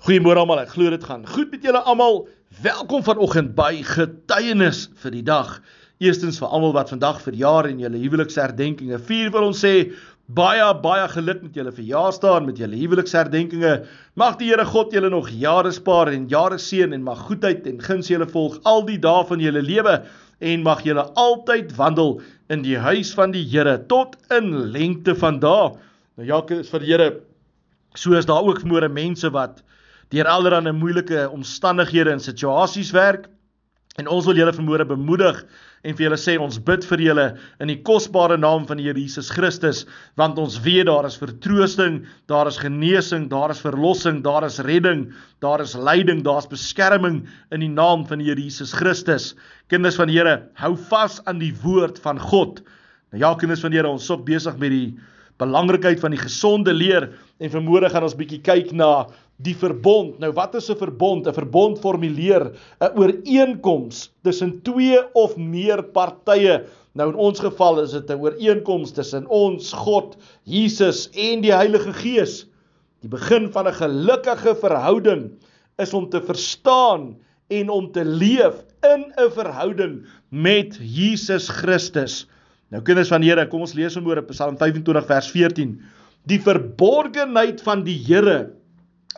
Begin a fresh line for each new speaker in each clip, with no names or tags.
Goeiemôre almal. Ek glo dit gaan goed met julle almal. Welkom vanoggend by getuienis vir die dag. Eerstens vir almal wat vandag verjaar en julle huweliksherdenkinge vier, wil ons sê baie baie geluk met julle verjaarsdae, met julle huweliksherdenkinge. Mag die Here God julle nog jare spaar en jare seën en mag goedheid en guns julle volg al die dae van julle lewe en mag julle altyd wandel in die huis van die Here tot in lengte van dae. Nou ja, is vir die Here soos daar ook môre mense wat deur allerlei moeilike omstandighede en situasies werk. En ons wil julle vermoere bemoedig en vir julle sê ons bid vir julle in die kosbare naam van die Here Jesus Christus want ons weet daar is vertroosting, daar is genesing, daar is verlossing, daar is redding, daar is leiding, daar's beskerming in die naam van die Here Jesus Christus. Kinders van die Here, hou vas aan die woord van God. Nou ja, kinders van die Here, ons ook besig met die belangrikheid van die gesonde leer en vermoere gaan ons bietjie kyk na die verbond. Nou wat is 'n verbond? 'n Verbond formuleer 'n ooreenkoms tussen twee of meer partye. Nou in ons geval is dit 'n ooreenkoms tussen ons God, Jesus en die Heilige Gees. Die begin van 'n gelukkige verhouding is om te verstaan en om te leef in 'n verhouding met Jesus Christus. Nou kinders van die Here, kom ons lees vanmôre Psalm 25 vers 14. Die verborgenheid van die Here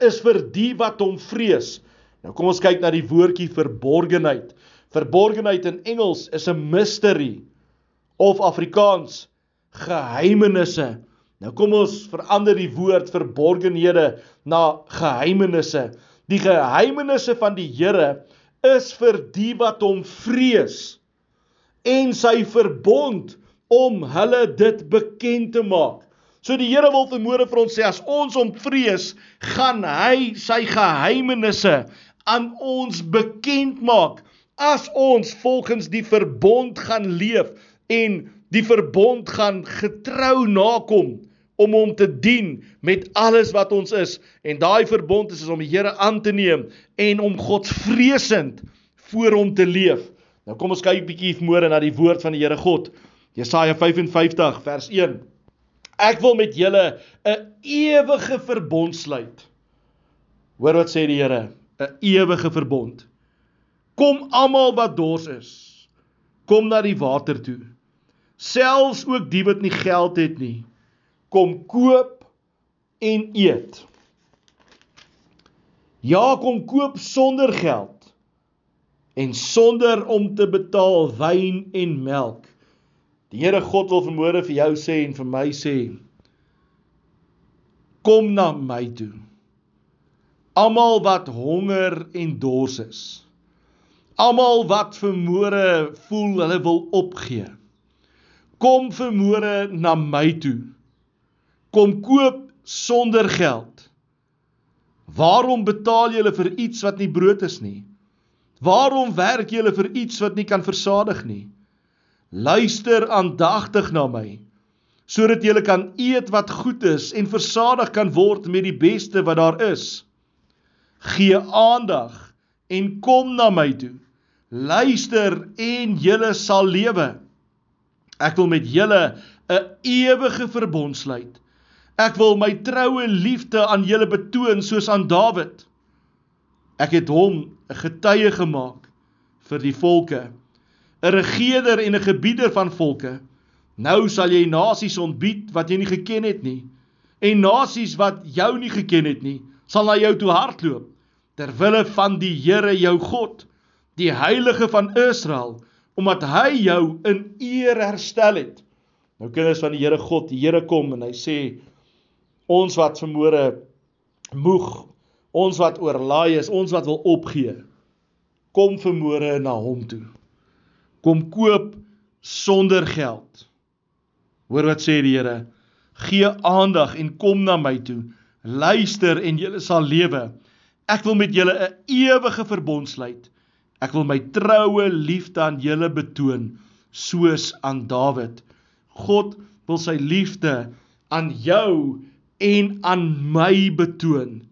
is vir die wat hom vrees. Nou kom ons kyk na die woordjie verborgenheid. Verborgenheid in Engels is 'n mystery of Afrikaans geheimenisse. Nou kom ons verander die woord verborgenhede na geheimenisse. Die geheimenisse van die Here is vir die wat hom vrees en sy verbond om hulle dit bekend te maak. So die Here wil vermoere vir ons sê as ons hom vrees, gaan hy sy geheimenisse aan ons bekend maak as ons volgens die verbond gaan leef en die verbond gaan getrou nakom om hom te dien met alles wat ons is en daai verbond is, is om die Here aan te neem en om Godsvreesend voor hom te leef. Nou kom ons kyk bietjie môre na die woord van die Here God. Jesaja 55 vers 1. Ek wil met julle 'n ewige verbond sluit. Hoor wat sê die Here, 'n ewige verbond. Kom almal wat dors is, kom na die water toe. Selfs ook die wat nie geld het nie, kom koop en eet. Ja, kom koop sonder geld en sonder om te betaal wyn en melk. Die Here God wil vermoere vir jou sê en vir my sê kom na my toe. Almal wat honger en dors is. Almal wat vermoere voel hulle wil opgee. Kom vermoere na my toe. Kom koop sonder geld. Waarom betaal jy vir iets wat nie brood is nie? Waarom werk jy vir iets wat nie kan versadig nie? Luister aandagtig na my sodat jy kan eet wat goed is en versadig kan word met die beste wat daar is. Gee aandag en kom na my toe. Luister en jy sal lewe. Ek wil met julle 'n ewige verbond sluit. Ek wil my troue liefde aan julle betoon soos aan Dawid. Ek het hom 'n getuie gemaak vir die volke, 'n regerder en 'n gebieder van volke. Nou sal jy nasies ontbied wat jy nie geken het nie, en nasies wat jou nie geken het nie, sal na jou toe hardloop ter wille van die Here jou God, die heilige van Israel, omdat hy jou in eer herstel het. Nou kinders van die Here God, die Here kom en hy sê ons wat vermoere moeg Ons wat oorlaai is, ons wat wil opgee, kom vermoere na hom toe. Kom koop sonder geld. Hoor wat sê die Here? Gee aandag en kom na my toe. Luister en jy sal lewe. Ek wil met julle 'n ewige verbond sluit. Ek wil my troue liefde aan julle betoon soos aan Dawid. God wil sy liefde aan jou en aan my betoon.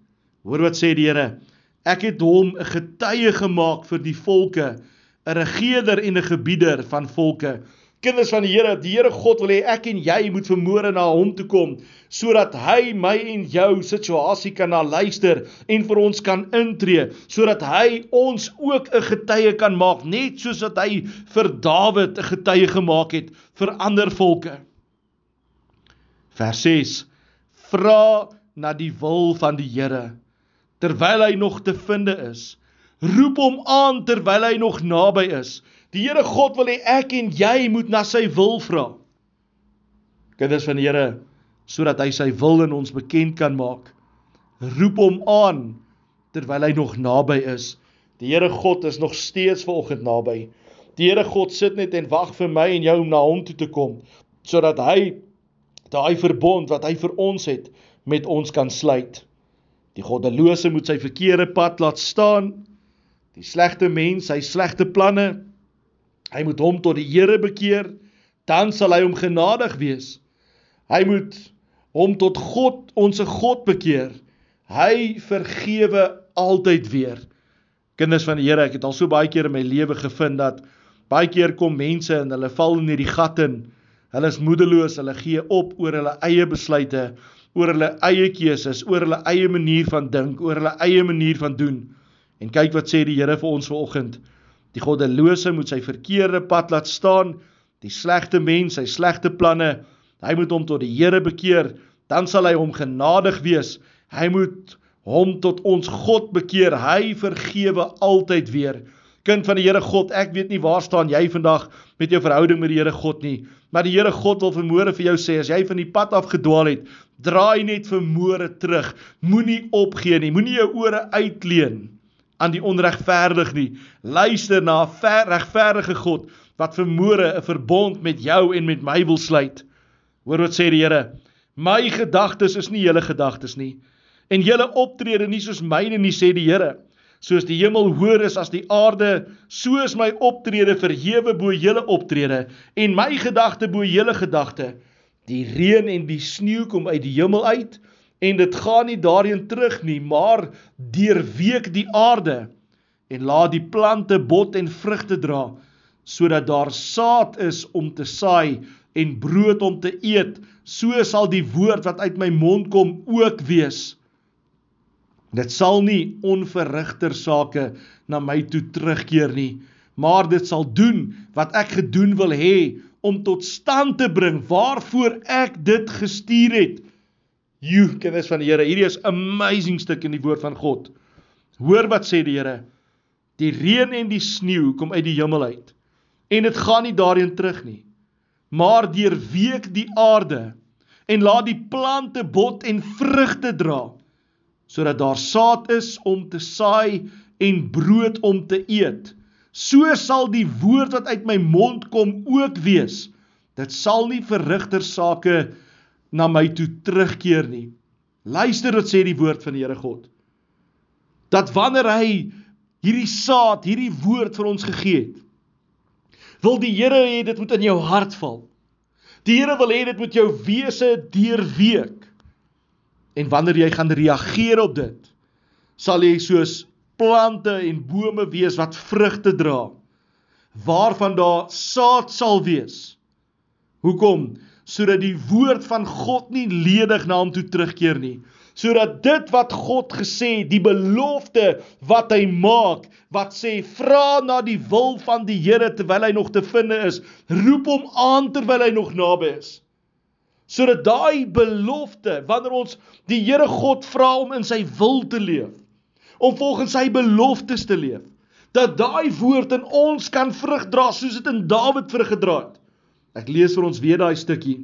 Hoor wat sê die Here? Ek het hom 'n getuie gemaak vir die volke, 'n regerder en 'n gebieder van volke. Kinders van die Here, die Here God wil hê ek en jy moet vermoere na hom toe kom sodat hy my en jou situasie kan na luister en vir ons kan intree, sodat hy ons ook 'n getuie kan maak, net soos wat hy vir Dawid 'n getuie gemaak het vir ander volke. Vers 6: Vra na die wil van die Here terwyl hy nog te finde is. Roep hom aan terwyl hy nog naby is. Die Here God wil hê ek en jy moet na sy wil vra. Kinders van die Here, sodat hy sy wil in ons bekend kan maak. Roep hom aan terwyl hy nog naby is. Die Here God is nog steeds vanoggend naby. Die Here God sit net en wag vir my en jou om na hom toe te kom sodat hy daai verbond wat hy vir ons het met ons kan sluit. Die goddelose moet sy verkeerde pad laat staan. Die slegte mens, sy slegte planne, hy moet hom tot die Here bekeer, dan sal hy hom genadig wees. Hy moet hom tot God, onsse God bekeer. Hy vergewe altyd weer. Kinders van die Here, ek het al so baie keer in my lewe gevind dat baie keer kom mense en hulle val in hierdie gat in. Hulle is moedeloos, hulle gee op oor hulle eie besluite, oor hulle eie keuses, oor hulle eie manier van dink, oor hulle eie manier van doen. En kyk wat sê die Here vir ons vanoggend. Die goddelose moet sy verkeerde pad laat staan, die slegte mens, sy slegte planne, hy moet hom tot die Here bekeer, dan sal hy hom genadig wees. Hy moet hom tot ons God bekeer. Hy vergewe altyd weer. Kind van die Here God, ek weet nie waar staan jy vandag met jou verhouding met die Here God nie, maar die Here God wil vermoere vir jou sê as jy van die pad af gedwaal het, draai net vermoere terug. Moenie opgee nie. Moenie jou ore uitleen aan die onregverdig nie. Luister na 'n regverdige God wat vermoere 'n verbond met jou en met my wil sluit. Hoor wat sê die Here? My gedagtes is nie julle gedagtes nie en julle optrede nie soos myne nie sê die Here. Soos die hemel hoër is as die aarde, so is my optrede verhewe bo julle optrede en my gedagte bo julle gedagte. Die reën en die sneeu kom uit die hemel uit en dit gaan nie daarheen terug nie, maar deurweek die aarde en laat die plante bot en vrugte dra, sodat daar saad is om te saai en brood om te eet, so sal die woord wat uit my mond kom ook wees. Dit sal nie onverrigter sake na my toe terugkeer nie, maar dit sal doen wat ek gedoen wil hê om tot stand te bring waarvoor ek dit gestuur het. You kinders van die Here, hierdie is amazing stuk in die woord van God. Hoor wat sê die Here? Die reën en die sneeu kom uit die hemel uit. En dit gaan nie daarheen terug nie. Maar deurweek die aarde en laat die plante bot en vrugte dra sodat daar saad is om te saai en brood om te eet. So sal die woord wat uit my mond kom ook wees. Dit sal nie verrigter sake na my toe terugkeer nie. Luister wat sê die woord van die Here God. Dat wanneer hy hierdie saad, hierdie woord vir ons gegee het, wil die Here hê dit moet in jou hart val. Die Here wil hê dit moet jou wese deurweek. En wanneer jy gaan reageer op dit, sal jy soos plante en bome wees wat vrugte dra waarvan daar saad sal wees. Hoekom? Sodat die woord van God nie ledig na hom toe terugkeer nie. Sodat dit wat God gesê die belofte wat hy maak wat sê vra na die wil van die Here terwyl hy nog te vind is. Roep hom aan terwyl hy nog naby is. Sodat daai belofte wanneer ons die Here God vra om in sy wil te leef om volgens sy beloftes te leef dat daai woord in ons kan vrug dra soos dit in Dawid vrug gedra het Ek lees vir ons weer daai stukkie.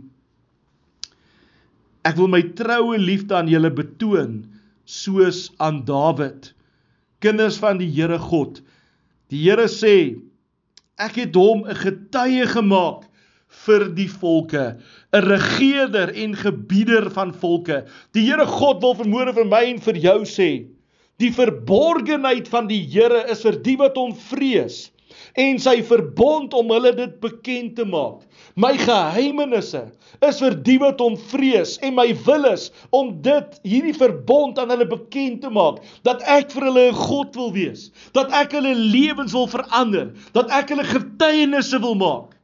Ek wil my troue liefde aan julle betoon soos aan Dawid, kinders van die Here God. Die Here sê, ek het hom 'n getuie gemaak vir die volke, 'n regerder en gebieder van volke. Die Here God wil vermoere vir my en vir jou sê, die verborgenheid van die Here is vir die wat hom vrees en sy verbond om hulle dit bekend te maak. My geheimenisse is vir die wat hom vrees en my wil is om dit hierdie verbond aan hulle bekend te maak dat ek vir hulle 'n God wil wees, dat ek hulle lewens wil verander, dat ek hulle getuienisse wil maak.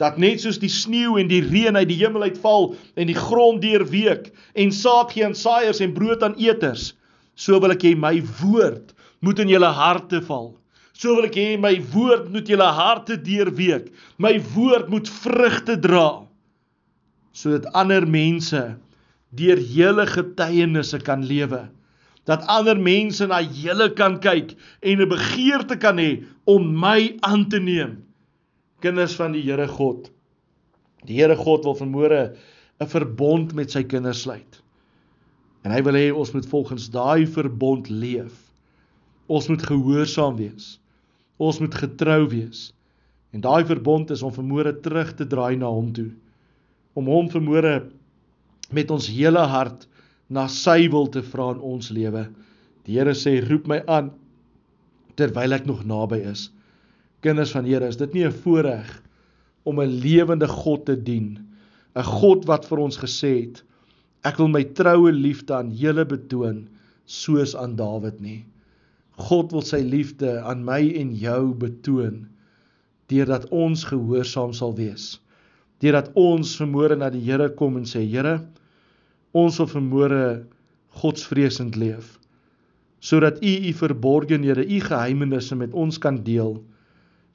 dat net soos die sneeu en die reën uit die hemel uitval en die grond deurweek en saad gee aan saaiers en brood aan eters, so wil ek hê my woord moet in julle harte val. So wil ek hê my woord moet julle harte deurweek. My woord moet vrugte dra sodat ander mense deur hele getuienisse kan lewe. Dat ander mense na julle kan kyk en 'n begeerte kan hê om my aan te neem kinders van die Here God. Die Here God wil vanmôre 'n verbond met sy kinders sluit. En hy wil hê ons moet volgens daai verbond leef. Ons moet gehoorsaam wees. Ons moet getrou wees. En daai verbond is om vanmôre terug te draai na hom toe. Om hom vanmôre met ons hele hart na sy wil te vra in ons lewe. Die Here sê roep my aan terwyl ek nog naby is kinders van Here, is dit nie 'n voorreg om 'n lewende God te dien? 'n God wat vir ons gesê het, ek wil my troue liefde aan julle betoon soos aan Dawid nie. God wil sy liefde aan my en jou betoon deurdat ons gehoorsaam sal wees. Deurdat ons vermoere na die Here kom en sê Here, ons wil vermoere godsvreesend leef sodat U U verborgenhede, U geheimenisse met ons kan deel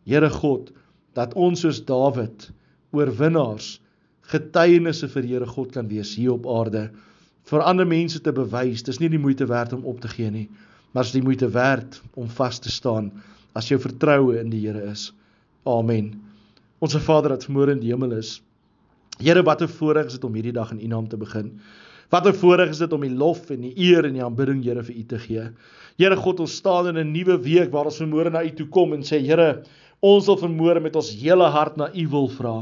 Here God, dat ons soos Dawid oorwinnaars getuienisse vir Here God kan wees hier op aarde vir ander mense te bewys. Dis nie die moeite werd om op te gee nie, maar dis die moeite werd om vas te staan as jou vertroue in die Here is. Amen. Onse Vader wat vermoor in die hemel is. Here, wat 'n voorreg is dit om hierdie dag in U naam te begin. Wat 'n voorreg is dit om die lof en die eer en die aanbidding Here vir U te gee. Here God, ons staan in 'n nuwe week waar ons vermoor na U toe kom en sê Here, Ons wil vermoere met ons hele hart na U wil vra.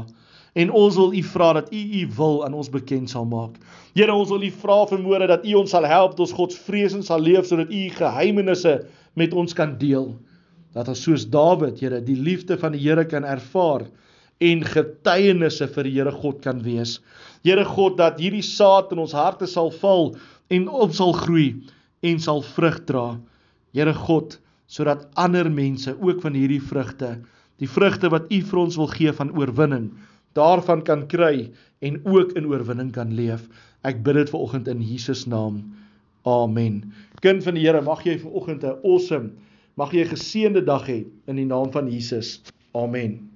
En ons wil U vra dat U U wil aan ons bekend sal maak. Here, ons wil U vra vermoere dat U ons sal help dat ons God vreesend sal leef sodat U geheimenisse met ons kan deel. Dat ons soos Dawid, Here, die liefde van die Here kan ervaar en getuienisse vir die Here God kan wees. Here God, dat hierdie saad in ons harte sal val en op sal groei en sal vrug dra. Here God, sodat ander mense ook van hierdie vrugte, die vrugte wat U vir ons wil gee van oorwinning, daarvan kan kry en ook in oorwinning kan leef. Ek bid dit vanoggend in Jesus naam. Amen. Kind van die Here, mag jy vanoggend 'n awesome, mag jy 'n geseënde dag hê in die naam van Jesus. Amen.